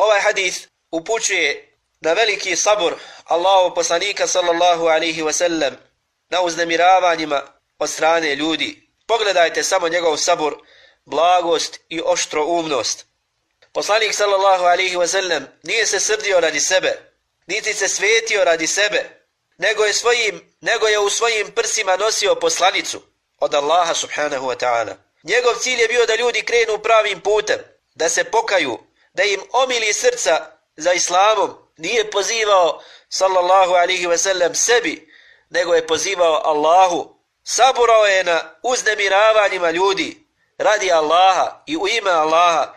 Ovaj hadis upućuje na veliki sabor Allahu poslanika sallallahu alaihi wa sallam na uznemiravanjima od strane ljudi. Pogledajte samo njegov sabor, blagost i oštro umnost. Poslanik sallallahu alaihi wa sallam nije se srdio radi sebe, niti se svetio radi sebe, nego je, svojim, nego je u svojim prsima nosio poslanicu od Allaha subhanahu wa ta'ala. Njegov cilj je bio da ljudi krenu pravim putem, da se pokaju, da im omili srca za islamom. Nije pozivao sallallahu alihi wa sallam sebi, nego je pozivao Allahu. Saburao je na uznemiravanjima ljudi radi Allaha i u ime Allaha,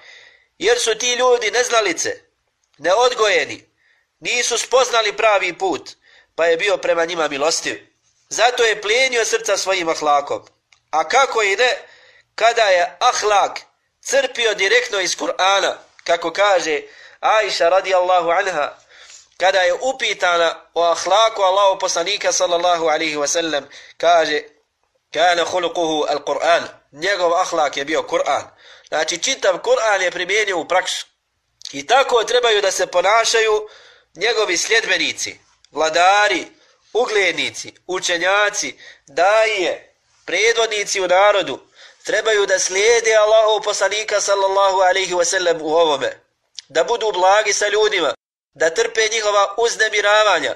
jer su ti ljudi neznalice, neodgojeni, nisu spoznali pravi put, pa je bio prema njima milostiv. Zato je plijenio srca svojim ahlakom. A kako i ne, kada je ahlak crpio direktno iz Kur'ana, kako kaže Aisha radijallahu anha, kada je upitana o ahlaku Allahu poslanika sallallahu alaihi wa sallam, kaže, kana hulukuhu al-Qur'an, njegov ahlak je bio Kur'an. Znači, čitav Kur'an je primijenio u praksu. I tako trebaju da se ponašaju njegovi sljedbenici, vladari, uglednici, učenjaci, daje, predvodnici u narodu, trebaju da slijede Allahu poslanika sallallahu alaihi wasallam u ovome, da budu blagi sa ljudima, da trpe njihova uznemiravanja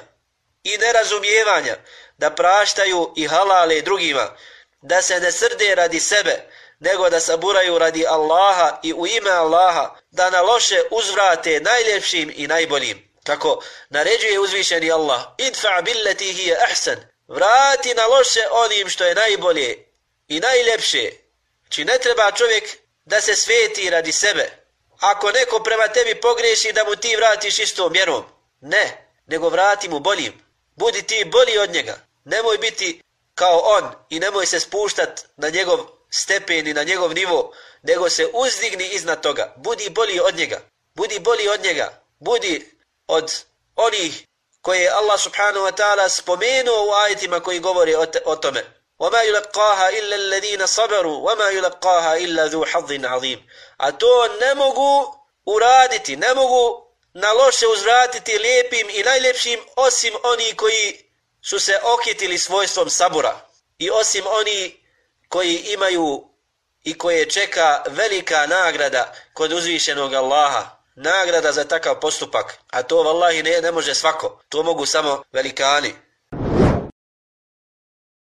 i nerazumijevanja, da praštaju i halale drugima, da se ne srde radi sebe, nego da saburaju radi Allaha i u ime Allaha, da na loše uzvrate najljepšim i najboljim. Kako naređuje uzvišeni Allah, idfa billeti hije ahsan, vrati na loše onim što je najbolje i najljepše. Či ne treba čovjek da se sveti radi sebe. Ako neko prema tebi pogreši da mu ti vratiš istom mjerom, ne, nego vrati mu boljim. Budi ti bolji od njega. Nemoj biti kao on i nemoj se spuštat na njegov stepen i na njegov nivo, nego se uzdigni iznad toga. Budi bolji od njega. Budi bolji od njega. Budi od onih koje je Allah subhanahu wa ta'ala spomenuo u ajitima koji govori o, te, o tome. وَمَا يُلَقَّاهَا إِلَّا الَّذِينَ صَبَرُوا وَمَا يُلَقَّاهَا إِلَّا ذُو حَظٍ عَظِيمٍ A to ne mogu uraditi, ne mogu na loše uzvratiti lijepim i najljepšim osim oni koji su se okitili svojstvom sabura i osim oni koji imaju i koje čeka velika nagrada kod uzvišenog Allaha nagrada za takav postupak, a to vallahi ne, ne može svako, to mogu samo velikani.